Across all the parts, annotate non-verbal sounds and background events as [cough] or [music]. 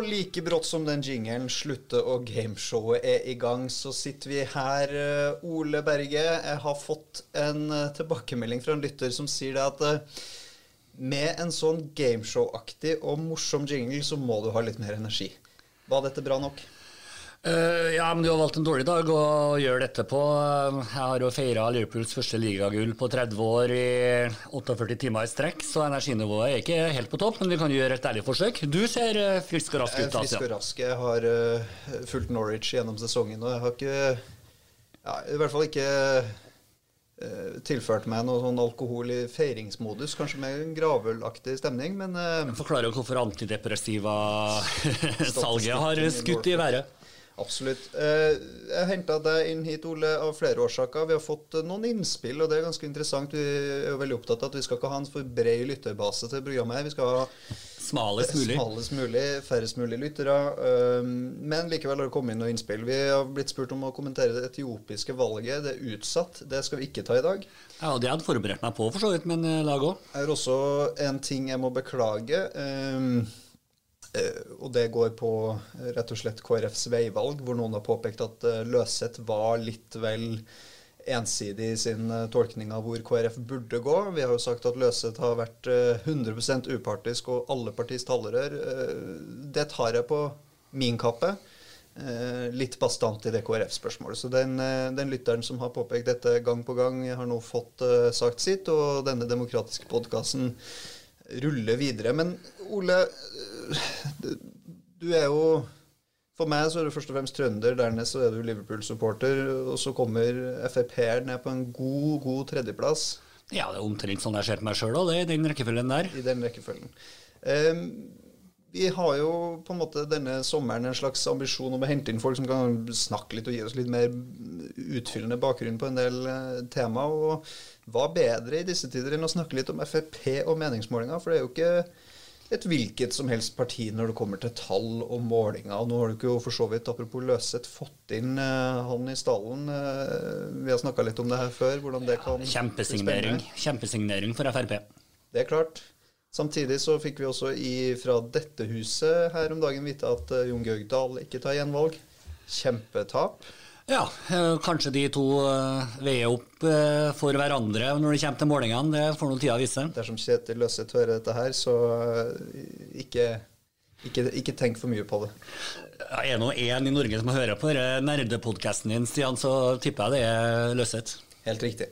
Og like brått som den jingelen slutter og gameshowet er i gang, så sitter vi her, eh, Ole Berge. Jeg har fått en eh, tilbakemelding fra en lytter som sier det at eh, med en sånn gameshow-aktig og morsom jingle, så må du ha litt mer energi. Var dette bra nok? Uh, ja, men du har valgt en dårlig dag å gjøre dette på. Jeg har jo feira Liverpools første ligagull på 30 år i 48 timer i strekk, så energinivået er ikke helt på topp, men vi kan gjøre et ærlig forsøk. Du ser uh, frisk og rask ut. Frisk og rask. Jeg har uh, fulgt Norwich gjennom sesongen, og jeg har ikke ja, I hvert fall ikke tilført meg noe sånn alkohol i feiringsmodus. Kanskje med en gravølaktig stemning, men Forklarer hvorfor antidepressiva [laughs] salget har skutt i været. Absolutt. Eh, jeg henta deg inn hit, Ole, av flere årsaker. Vi har fått eh, noen innspill, og det er ganske interessant. Vi er jo veldig opptatt av at vi skal ikke ha en for bred lytterbase til programmet. Vi skal ha smalest mulig, smalest mulig færrest mulig lyttere. Eh, men likevel har det kommet inn noen innspill. Vi har blitt spurt om å kommentere det etiopiske valget. Det er utsatt. Det skal vi ikke ta i dag. Ja, og Det hadde forberedt meg på, for så vidt, men lag òg. Jeg har også en ting jeg må beklage. Uh, og det går på uh, rett og slett KrFs veivalg, hvor noen har påpekt at uh, Løseth var litt vel ensidig i sin tolkning av hvor KrF burde gå. Vi har jo sagt at Løseth har vært 100% upartisk og alle partis talerør. det tar jeg på min kappe. litt bastant i det KrF-spørsmålet. Så den, den, lytteren som har påpekt dette gang på gang, har nå fått sagt sitt, og denne demokratiske podkasten ruller videre. Men Ole, du er jo For meg så er du først og fremst trønder, dernest så er du Liverpool-supporter, og så kommer Frp-er ned på en god, god tredjeplass. Ja, det er omtrent sånn jeg ser på meg sjøl òg, i den rekkefølgen der. I den rekkefølgen. Um, vi har jo på en måte denne sommeren en slags ambisjon om å hente inn folk som kan snakke litt og gi oss litt mer utfyllende bakgrunn på en del uh, tema. Og hva bedre i disse tider enn å snakke litt om Frp og meningsmålinger? For det er jo ikke et hvilket som helst parti når det kommer til tall og målinger. Nå har du ikke jo for så vidt, apropos Løseth, fått inn uh, han i stallen. Uh, vi har snakka litt om det her før. hvordan det kan ja, Kjempesignering. Kjempesignering for Frp. Det er klart. Samtidig så fikk vi også i, fra dette huset her om dagen vite at uh, Jon Georg Dahl ikke tar gjenvalg. Kjempetap. Ja, uh, kanskje de to uh, veier opp for hverandre når det kommer til målingene. Det får nå tida vise. Dersom Kjetil Løseth hører dette her, så ikke, ikke, ikke, tenk for mye på det. Ja, er det nå én i Norge som hører på nerdepodkasten din, Stian, så tipper jeg det er Løseth. Helt riktig.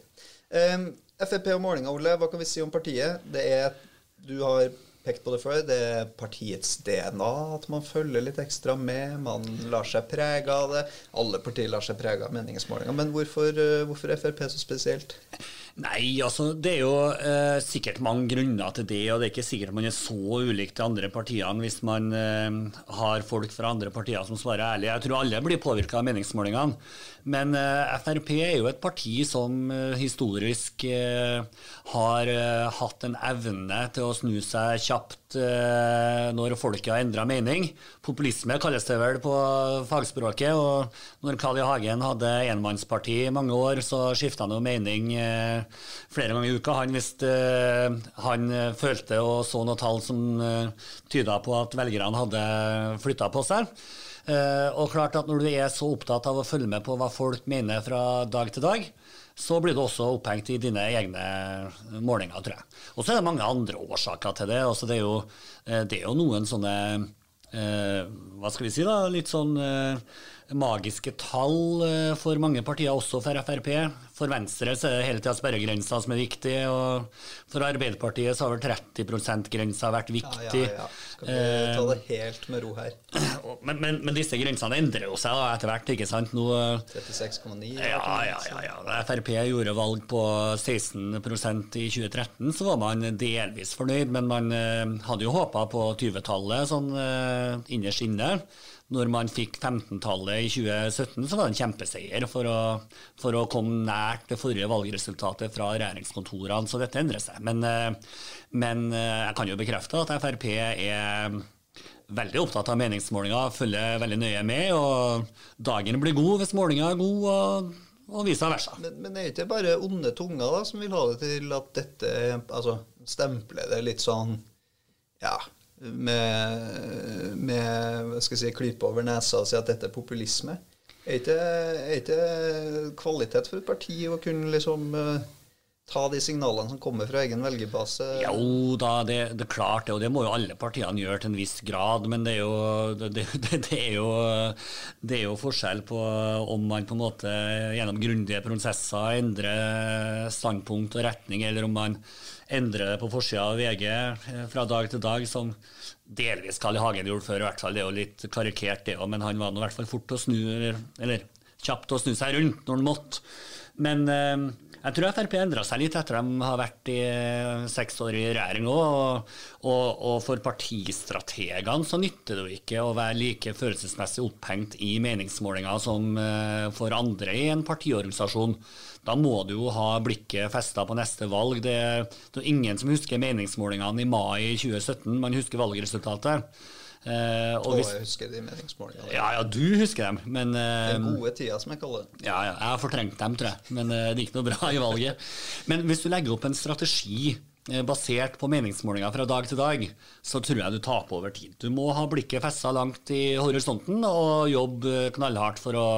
Um, Frp og målinga, Ole, hva kan vi si om partiet? Det er du har pekt på det før, det er partiets DNA at man følger litt ekstra med. Man lar seg prege av det. Alle partier lar seg prege av meningsmålinger. Men hvorfor, eh, hvorfor Frp så spesielt? Nei, altså det er jo eh, sikkert mange grunner til det, og det er ikke sikkert man er så ulik til andre partiene hvis man eh, har folk fra andre partier som svarer ærlig. Jeg tror alle blir påvirka av meningsmålingene. Men eh, Frp er jo et parti som eh, historisk eh, har eh, hatt en evne til å snu seg kjapt når folket har endra mening. Populisme kalles det vel på fagspråket. og Når Carl I. Hagen hadde enmannsparti i mange år, så skifta han jo mening flere ganger i uka. Han hvis uh, han uh, følte og så noen tall som uh, tyda på at velgerne hadde flytta på seg. Uh, og klart at når du er så opptatt av å følge med på hva folk mener fra dag til dag, så blir du også opphengt i dine egne målinger, tror jeg. Og så er det mange andre årsaker til det. Altså, det, er jo, det er jo noen sånne Hva skal vi si, da? Litt sånn magiske tall eh, for mange partier, også for Frp. For Venstre så er det hele tida sperregrensa som er viktig, og for Arbeiderpartiet så har vel 30 %-grensa vært viktig. Ja, ja, ja. Skal vi ta det helt med ro her. Men, men, men disse grensene endrer jo seg da, etter hvert, ikke sant? 36,9? Ja, ja, ja, ja. Da Frp gjorde valg på 16% i 2013, så var man delvis fornøyd, men man eh, hadde jo håpa på 20-tallet sånn eh, innerst inne når man fikk 15-tallet i 2017, så var det en kjempeseier for å, for å komme nært det forrige valgresultatet fra regjeringskontorene, så dette endrer seg. Men, eh, men eh, jeg kan jo bekrefte at Frp er veldig opptatt av meningsmålinger, følger veldig nøye med, og dagen blir god hvis målinga er god. og og vice versa. Men, men det ikke bare onde tunger da, som vil ha det til at dette altså, stempler det litt sånn ja, med, med hva skal jeg si, klype over nesa og si at dette er populisme. Er ikke, er ikke kvalitet for et parti å kunne liksom uh, ta de signalene som kommer fra egen velgerbase? Jo da, det, det, er klart det, og det må jo alle partiene gjøre til en viss grad. Men det er jo, det, det [laughs] er jo, er jo forskjell på om man på en måte gjennom grundige prosesser endrer standpunkt og retning, eller om man endrer det på forsida av VG eh, fra dag til dag, som delvis Carl I. Hagen gjorde før. i hvert fall, Det er jo litt karikert, det òg, men han var nå i hvert fall fort å snu, eller, eller kjapt å snu seg rundt når han måtte. Men eh, jeg tror Frp endra seg litt etter de har vært i eh, seks år i regjering òg. Og, og, og, for partistrategene så nytter det jo ikke å være like følelsesmessig opphengt i meningsmålinger som eh, for andre i en partiorganisasjon. Da må du jo ha blikket festa på neste valg. Det, det er ingen som husker meningsmålingene i mai 2017, man husker valgresultatet. Uh, og hvis, jeg husker de meningsmålingene. Ja, ja, du husker dem. Men, uh, Den gode tida, som jeg kaller det. Ja, ja, jeg har fortrengt dem, tror jeg. Men uh, det gikk noe bra i valget. Men hvis du legger opp en strategi basert på meningsmålinger fra dag til dag, så tror jeg du taper over tid. Du må ha blikket festa langt i horisonten og jobbe knallhardt for å,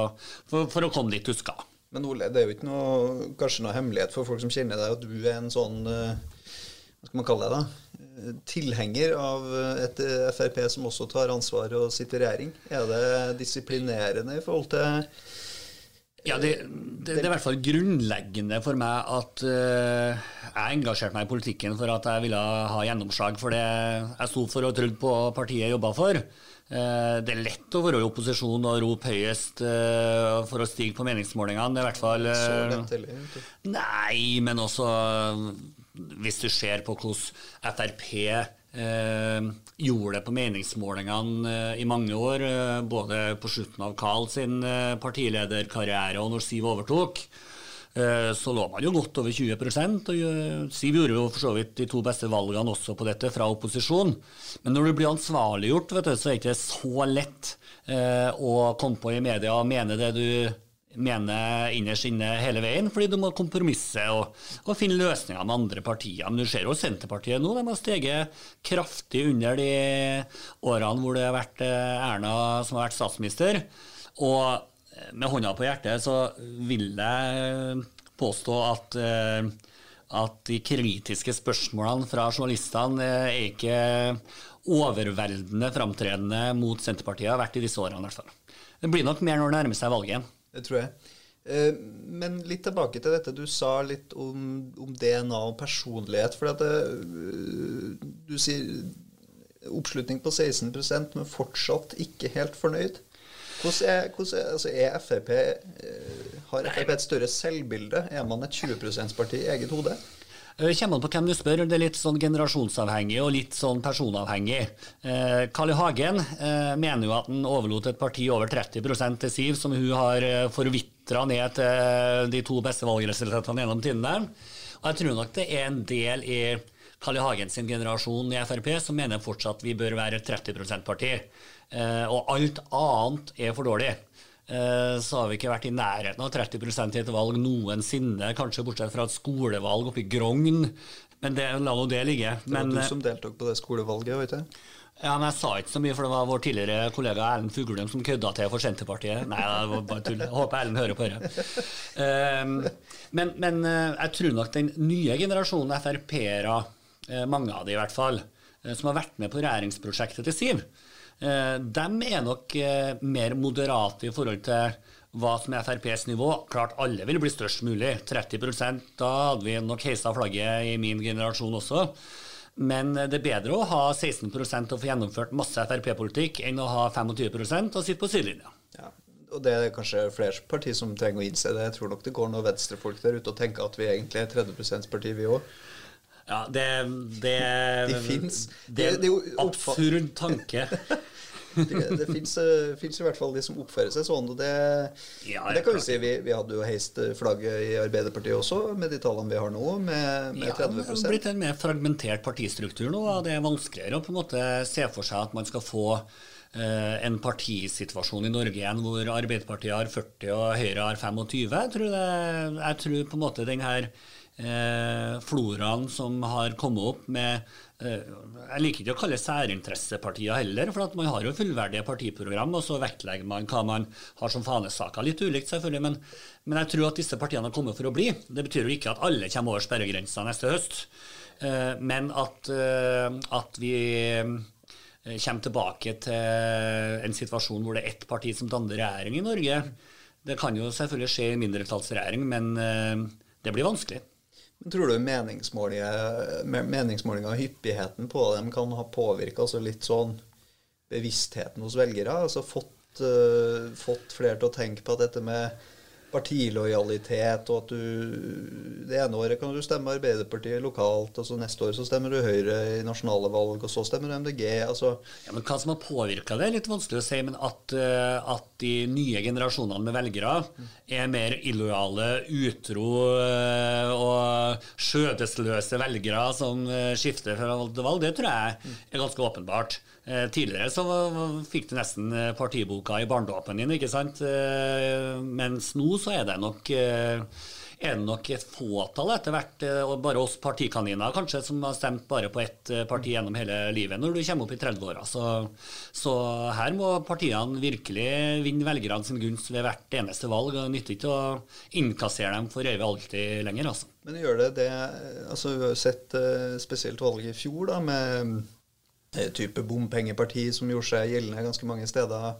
for, for å komme dit du skal. Men Ole, det er jo ikke noe, kanskje noe hemmelighet for folk som kjenner deg, at du er en sånn Hva skal man kalle det? da? Tilhenger av et Frp som også tar ansvar og sitter i regjering? Er det disiplinerende i forhold til ja, det, det, det, er i hvert fall grunnleggende for meg at uh, jeg engasjerte meg i politikken for at jeg ville ha gjennomslag for det jeg sto for og trodde på partiet jeg jobba for. Uh, det er lett å være i opposisjon og rope høyest uh, for å stige på meningsmålingene. Det er i hvert fall Nei, men også hvis du ser på hvordan Frp eh, gjorde det på meningsmålingene eh, i mange år, eh, både på slutten av Karl sin eh, partilederkarriere og når Siv overtok, eh, så lå man jo godt over 20% og eh, Siv gjorde jo for så vidt de to beste valgene også på dette fra opposisjon. Men når du blir ansvarliggjort, vet du, så er det ikke så lett å komme på i media og mene det du mener innerst inne hele veien, fordi du må kompromisse og, og, finne løsninger med andre partier. Men du ser jo Senterpartiet nå, de har steget kraftig under de årene hvor det har vært eh, Erna som har vært statsminister. Og eh, med hånda på hjertet så vil jeg påstå at, eh, at de kritiske spørsmålene fra journalistene er ikke overveldende framtredende mot Senterpartiet har vært i disse årene. i hvert fall. Det blir nok mer når det nærmer seg valget. Det tror jeg. Eh, men litt tilbake til dette. Du sa litt om, om DNA og personlighet. For eh, du sier oppslutning på 16% men fortsatt ikke helt fornøyd. Hvordan er, hvordan er, altså er Frp, eh, Har Frp et større selvbilde? Er man et 20 %-parti i eget hode? Eh, kommer an på hvem du spør. Det er litt sånn generasjonsavhengig og litt sånn personavhengig. Eh, I. Hagen eh, mener jo at han overlot et parti over 30 til Siv, som hun har eh, forvitra ned til de to beste valgresultatene gjennom tidene. Og jeg tror nok det er en del i Carl I. Hagen sin generasjon i Frp som mener fortsatt vi bør være et 30 %-parti. Eh, og alt annet er for dårlig. Eh, så har vi ikke vært i nærheten av 30% i et valg noensinne, kanskje bortsett fra et skolevalg oppe i Grogn. Men det, la nå det ligge. Det var men, du som deltok på det skolevalget, vet du? Ja, men Jeg sa ikke så mye, for det var vår tidligere kollega Erlend Fuglem som kødda til for Senterpartiet. Nei, det var bare tull. Jeg håper Erlend hører på dette. Um, men, men eh, jeg tror nok den nye generasjonen Frp-ere, eh, mange av de i hvert fall, som har vært med på regjeringsprosjektet til Siv, Eh, de er nok eh, mer moderate i forhold til hva som er FrPs nivå. Klart alle vil bli størst mulig. 30 da hadde vi nok heisa flagget i min generasjon også. Men det er bedre å ha 16% og få gjennomført masse Frp-politikk enn å ha 25% og sitte på sidelinja. Ja, og det er kanskje flere partier som trenger å innse det. Jeg tror nok det går noen venstrefolk der ute og tenker at vi egentlig er 30 %-parti, vi òg. Ja, det, det, [laughs] De fins. Det er en absurd tanke. [laughs] det det fins i hvert fall de som oppfører seg sånn. og Det, ja, det kan vi si. Vi, vi, hadde jo heist flagget i Arbeiderpartiet også, med de tallene vi har nå, med, med 30 Ja, Det er blitt en mer fragmentert partistruktur nå. og Det er vanskeligere å på en måte se for seg at man skal få eh, en partisituasjon i Norge igjen hvor Arbeiderpartiet har 40 og Høyre har 25. Jeg tror, det, jeg tror på en måte den her eh, floraen som har kommet opp med eh, Jeg liker ikke å kalle særinteressepartier heller, for man har jo fullverdige partiprogram, og så vektlegger man hva man har som fanesaker. Litt ulikt, selvfølgelig, men, men, jeg tror at disse partiene har kommet for å bli. Det betyr jo ikke at alle kommer over sperregrensa neste høst, eh, men at, eh, at vi eh, kommer tilbake til en situasjon hvor det er ett parti som danner regjering i Norge. Det kan jo selvfølgelig skje i mindretallsregjering, men eh, det blir vanskelig. Tror du meningsmålinger og hyppigheten på dem kan ha påvirka altså litt sånn bevisstheten hos velgere? Altså fått, uh, fått flere til å tenke på at dette med partilojalitet, og at du Det ene året kan du stemme Arbeiderpartiet lokalt, og så neste år så stemmer du Høyre i nasjonale valg, og så stemmer du MDG. altså... Ja, men Hva som har påvirka det, er litt vanskelig å si. Men at, eh, at de nye generasjonene med velgere er mer illojale, utro eh, og skjødesløse velgere som eh, skifter fra valg til valg, det tror jeg er ganske åpenbart. Eh, tidligere så fikk du nesten eh, partiboka i barndåpen din, ikke sant? Eh, mens nå så er det nok er det nok et fåtall etter hvert, og bare oss partikaniner kanskje, som har stemt bare på ett parti gjennom hele livet når du kommer opp i 30-åra. Så, så, her må partiene virkelig vinne velgerne sin gunst ved hvert eneste valg. Det nytter ikke å innkassere dem for evig alltid lenger. altså. Men gjør det det altså Vi har jo sett spesielt valget i fjor da, med type bompengeparti som gjorde seg gjeldende ganske mange steder.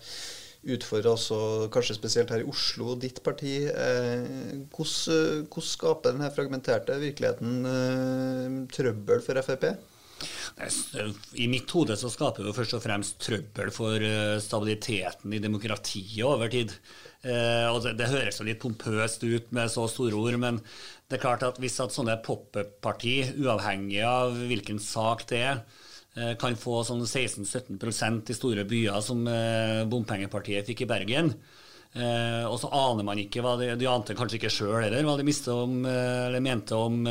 Utfordrer også kanskje spesielt her i Oslo, ditt parti. Eh, hvordan, hvordan skaper denne fragmenterte virkeligheten eh, trøbbel for Frp? I mitt hode så skaper det først og fremst trøbbel for eh, stabiliteten i demokratiet over tid. og det, det høres jo litt pompøst ut med så store ord, men det er klart at hvis at sånne pop-up-parti, uavhengig av hvilken sak det er, Eh, kan få sånn 16-17% i store byer, som eh, bompengepartiet fikk i Bergen. Eh, og så aner man ikke hva de, de ante kanskje ikke sjøl heller, hva de om, mente om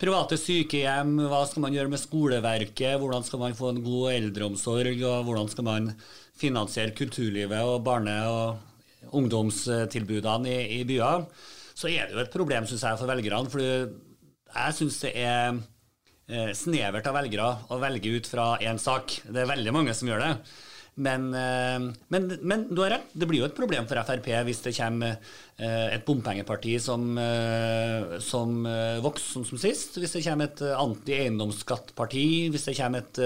private sykehjem, hva skal man gjøre med skoleverket, hvordan skal man få en god eldreomsorg, og hvordan skal man finansiere kulturlivet og barne- og ungdomstilbudene i, i byer. Så er det jo et problem, syns jeg, for velgerne. For jeg syns det er eh, snevert av velgere å velge ut fra én sak. Det er veldig mange som gjør det. Men, eh, men, men, du har rett, det blir jo et problem for Frp hvis det kommer eh, et bompengeparti som, eh, som vokser sånn som sist. Hvis det kommer et anti-eiendomsskattparti, hvis det kommer et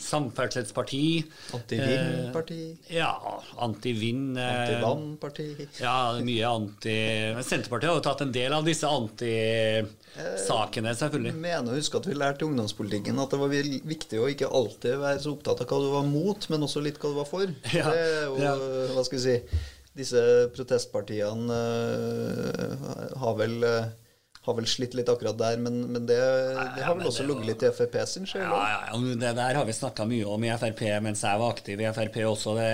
samferdselsparti. Anti-vindparti. Eh, ja, anti-vind. Anti-vannparti? Ja, mye anti... Senterpartiet har jo tatt en del av disse anti-sakene, selvfølgelig. Jeg mener å huske at vi lærte i ungdomspolitikken at det var viktig å ikke alltid være så opptatt av hva du var mot, men også litt hva du var for. Ja, det er jo, ja. hva skal vi si Disse protestpartiene uh, har vel uh, har vel slitt litt akkurat der, men, men det, det, har vel også ligget litt i Frp sin skyld? Ja, ja, ja, det der har vi snakka mye om i Frp mens jeg var aktiv i Frp også. Det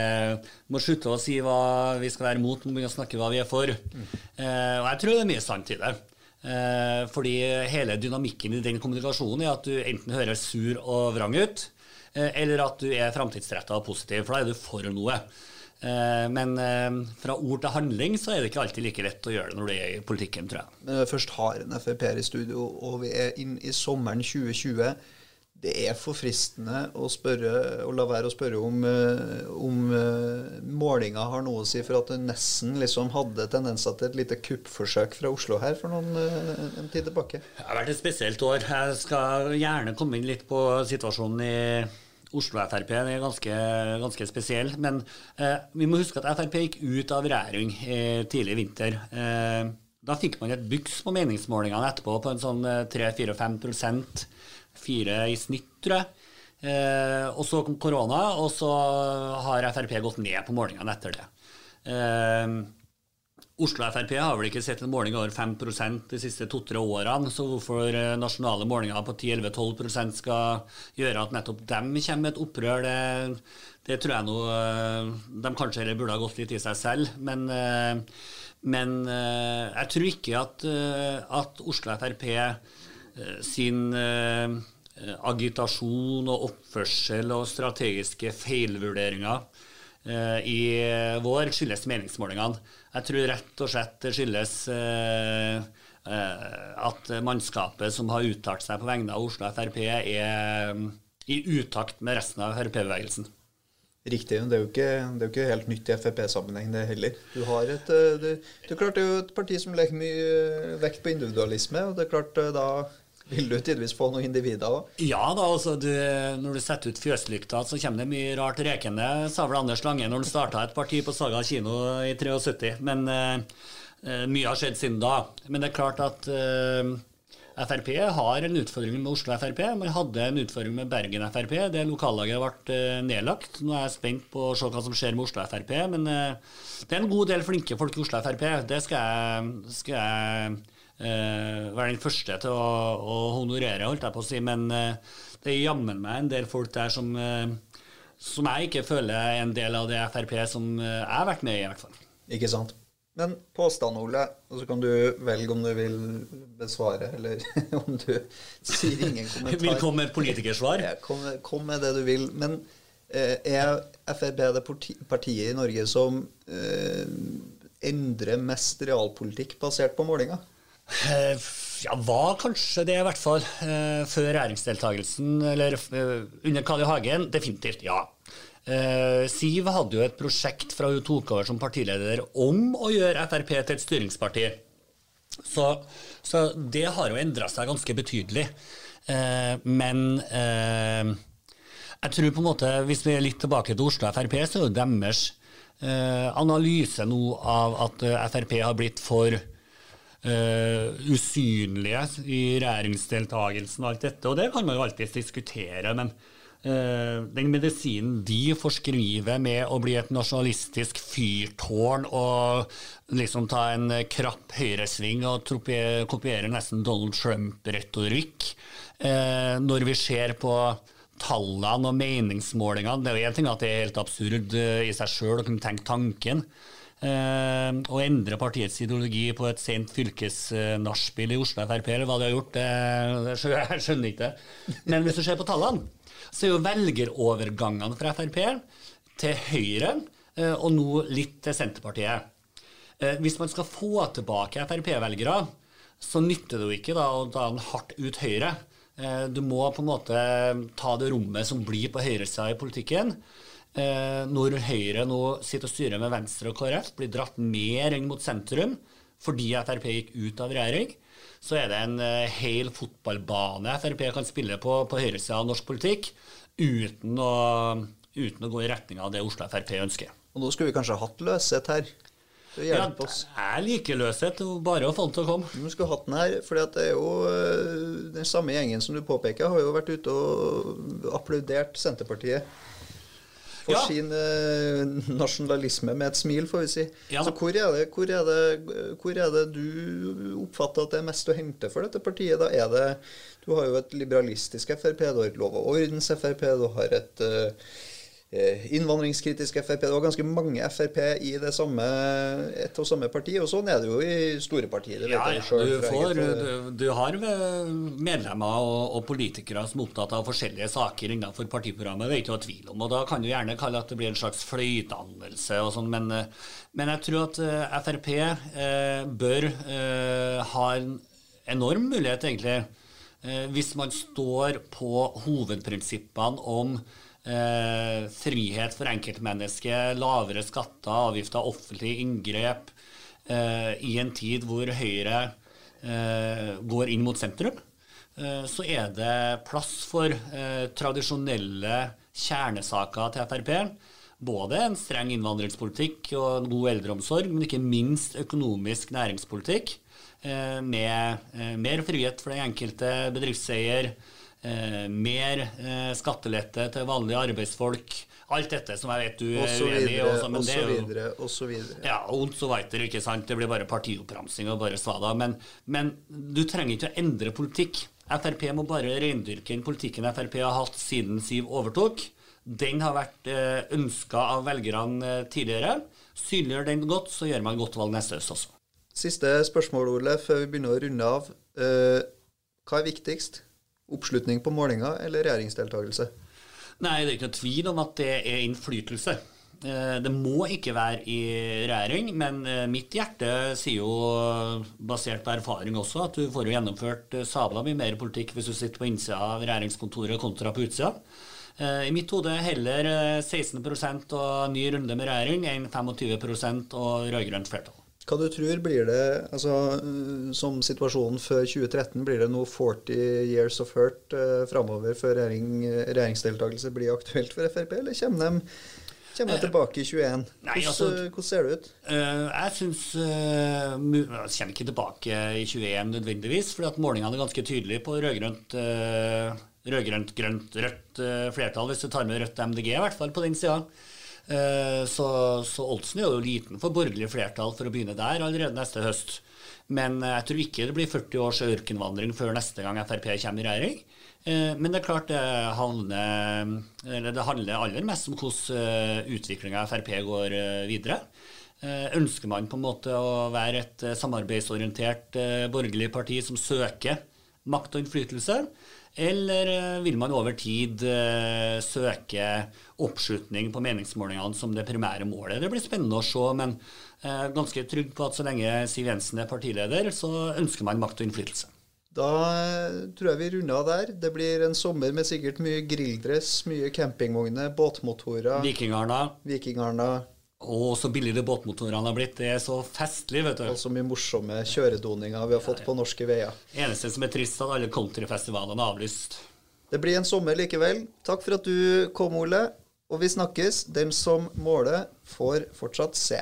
må slutte å si hva vi skal være mot, må begynne å snakke hva vi er for. Mm. Eh, og jeg tror det er mye sant i det. Eh, fordi hele dynamikken i den kommunikasjonen er at du enten høres sur og vrang ut, Eh, eller at du er framtidsretta og positiv, for da er du for noe. Eh, men eh, fra ord til handling så er det ikke alltid like lett å gjøre det når du er i politikken, tror jeg. Først har en Frp-er i studio, og vi er inn i sommeren 2020 det er for fristende å, spørre, å la være å spørre om, eh, om målinga har noe å si for at du nesten liksom hadde tendenser til et lite kuppforsøk fra Oslo her for noen, en tid tilbake. Det har vært et spesielt år. Jeg skal gjerne komme inn litt på situasjonen i Oslo Frp. Er ganske, ganske spesiell. Men eh, vi må huske at Frp gikk ut av regjering tidlig i vinter. da fikk man et byks på meningsmålingene etterpå på en sånn 3-4-5 Fire i snitt, tror jeg. Eh, og så kom korona, og så har Frp gått ned på målingene etter det. Eh, Oslo Frp har vel ikke sett en måling over 5% de siste to-tre årene, så hvorfor eh, nasjonale målinger på 10-11-12% skal gjøre at nettopp dem kommer med et opprør, det, det tror jeg nå eh, de kanskje heller burde ha gått litt i seg selv. Men, eh, men jeg tror ikke at, at Oslo Frp sin agitasjon og oppførsel og strategiske feilvurderinger i vår skyldes meningsmålingene. Jeg tror rett og slett det skyldes at mannskapet som har uttalt seg på vegne av Oslo Frp, er mm, i utakt med resten av Frp-bevegelsen. Riktig. Det er jo ikke, det er jo ikke helt nytt i Frp-sammenheng, det heller. Du har et, det, det, er klart det er jo et parti som legger mye vekt på individualisme, og det er klart da vil du tidvis få noen individer òg? Ja da, altså du, når du setter ut fjøslykta, så kommer det mye rart rekende, sa vel Anders Lange når han starta et parti på Saga kino i 73. Men uh, mye har skjedd siden da. Men det er klart at uh, Frp har en utfordring med Oslo Frp. Man hadde en utfordring med Bergen Frp. Det lokallaget ble nedlagt. Nå er jeg spent på å se hva som skjer med Oslo Frp. Men det er en god del flinke folk i Oslo Frp. Det skal jeg, skal jeg uh, være den første til å, å, honorere, holdt jeg på å si. Men uh, det er jammen meg en del folk der som, uh, som jeg ikke føler er en del av det Frp som jeg har vært med i, i hvert fall. Ikke sant. Men påstand, Ole, og så kan du velge om du vil besvare, eller [laughs] om du sier ingen kommentar. Vil komme med politikersvar? Ja, kom, kom, med det du vil. Men eh, er Frp det partiet i Norge som eh, endrer mest realpolitikk basert på målinger? Eh, ja, var kanskje det, i hvert fall. Eh, før regjeringsdeltakelsen, eller eh, under Carl I. Hagen. Definitivt, ja. Siv hadde jo et prosjekt fra hun tok over som partileder om å gjøre Frp til et styringsparti. Så, så det har jo endra seg ganske betydelig. Men jeg tror på en måte, hvis vi er litt tilbake til Oslo Frp, så er jo deres analyse nå av at Frp har blitt for uh, usynlige i regjeringsdeltagelsen og alt dette. Og det kan man jo alltids diskutere, men uh, den medisinen de forskriver med å bli et nasjonalistisk fyrtårn og liksom ta en krapp høyresving og kopiere nesten Donald Trump-retorikk, uh, når vi ser på tallene og meningsmålingene Det er jo én ting at det er helt absurd i seg sjøl å kunne tenke tanken, å endre partiets ideologi på et sent fylkesnachspiel i Oslo Frp, eller hva de har gjort, det, [laughs] skjønner jeg ikke. Men hvis du ser på tallene, så er jo velgerovergangene fra Frp til Høyre, uh, og nå litt til Senterpartiet. Uh, hvis man skal få tilbake Frp-velgere, så nytter det jo ikke da, å ta en hardt ut Høyre. Du må på en måte ta det rommet som blir på høyresida i politikken. Eh, når Høyre nå sitter og styrer med Venstre og KrF, blir dratt mer inn mot sentrum fordi Frp gikk ut av regjering, så er det en eh, hel fotballbane Frp kan spille på på høyresida av norsk politikk uten å, uten å gå i retning av det Oslo Frp ønsker. Og nå skulle vi kanskje hatt løshet her? Ja, jeg liker løshet, bare å få den til å komme. Du skulle hatt den her, for det er jo eh, den samme gjengen som du påpeker, har jo vært ute og applaudert Senterpartiet for ja. sin eh, nasjonalisme med et smil, får vi si. Ja. Så hvor er, det, hvor, er det, hvor er, det, du oppfatter at det er mest å hente for dette partiet? Da er det Du har jo et liberalistisk Frp, du har et lov- og ordens-Frp, du har et Eh, innvandringskritisk Frp. Det var ganske mange Frp i det samme, et og samme parti. Og sånn er det jo i store partier. Det ja, ja. Selv, du, får, du, du, har medlemmer og, og, politikere som er opptatt av forskjellige saker innenfor partiprogrammet. Det er ikke noe tvil om. Og da kan du gjerne kalle at det blir en slags fløydannelse og sånn. Men, men, jeg tror at eh, Frp eh, bør eh, ha en enorm mulighet, egentlig, eh, hvis man står på hovedprinsippene om eh, frihet for enkeltmennesket, lavere skatter, avgifter, offentlige inngrep, eh, i en tid hvor Høyre eh, går inn mot sentrum, eh, så er det plass for eh, tradisjonelle kjernesaker til Frp. Både en streng innvandringspolitikk og en god eldreomsorg, men ikke minst økonomisk næringspolitikk eh, med mer frihet for den enkelte bedriftseier, eh, mer eh, skattelette til vanlige arbeidsfolk. Alt dette som jeg vet du er uenig i. Og så videre, og så videre. Ja, og så weiter, ikke sant. Det blir bare partioppramsing og bare svada. Men, men du trenger ikke å endre politikk. Frp må bare reindyrke den politikken Frp har hatt siden Siv overtok. Den har vært eh, ønska av velgerne eh, tidligere. Synliggjør den godt, så gjør man godt valg neste høst også. Siste spørsmål, Ole, før vi begynner å runde av. Eh, hva er viktigst? Oppslutning på målinga eller regjeringsdeltakelse? Nei, det er ikke noe tvil om at det er innflytelse. Eh, det må ikke være i regjering, men eh, mitt hjerte sier jo, basert på erfaring også, at du får jo gjennomført sabla mye mer politikk hvis du sitter på innsida av regjeringskontoret kontra på utsida. I mitt hode heller 16% og ny runde med regjering enn 25 og rød-grønt flertall. Hva du tror blir det, altså som situasjonen før 2013, blir det noe 40 years of hurt eh, framover før regjering, regjeringsdeltakelse blir aktuelt for Frp, eller kommer de Kommer de tilbake i 21? Nei, altså, hvordan, hvordan, ser det ut? Uh, jeg syns uh, Jeg kommer ikke tilbake i 21 nødvendigvis, fordi at målingene er ganske tydelige på rød-grønt, uh, rød-grønt, grønt, rødt uh, flertall, hvis du tar med Rødt MDG, i hvert fall på den sida. Så, så oddsen er jo liten for borgerlig flertall for å begynne der allerede neste høst. Men jeg tror ikke det blir 40 års ørkenvandring før neste gang Frp kommer i regjering. Eh, men det er klart det handler, det handler aller mest om hvordan eh, utviklinga av Frp går eh, videre. Ønsker man på en måte å være et samarbeidsorientert borgerlig parti som søker makt og innflytelse, eller vil man over tid søke oppslutning på meningsmålingene som det primære målet? Det blir spennende å se, men ganske trygg på at så lenge Siv Jensen er partileder, så ønsker man makt og innflytelse. Da eh, tror jeg vi runder av der. Det blir en sommer med sikkert mye grilldress, mye campingvogner, båtmotorer. Vikingarna. Vikingarna. Å, så billige båtmotorene har blitt. Det er så festlig, vet du. Og så mye morsomme kjøredoninger vi har fått på norske veier. Eneste som er trist, er at alle countryfestivalene er avlyst. Det blir en sommer likevel. Takk for at du kom, Ole. Og vi snakkes. Den som måler, får fortsatt se.